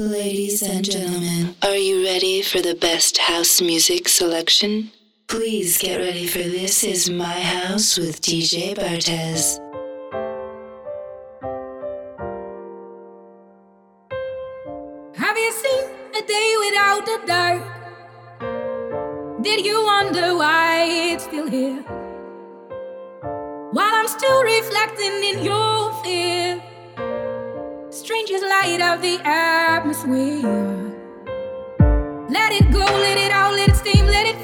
Ladies and gentlemen, are you ready for the best house music selection? Please get ready for This Is My House with DJ Bartez. Have you seen a day without the dark? Did you wonder why it's still here? While I'm still reflecting in your fear strangest light of the atmosphere. Let it go, let it out, let it steam, let it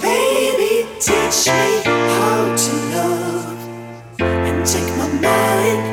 Baby, teach me how to love and take my mind.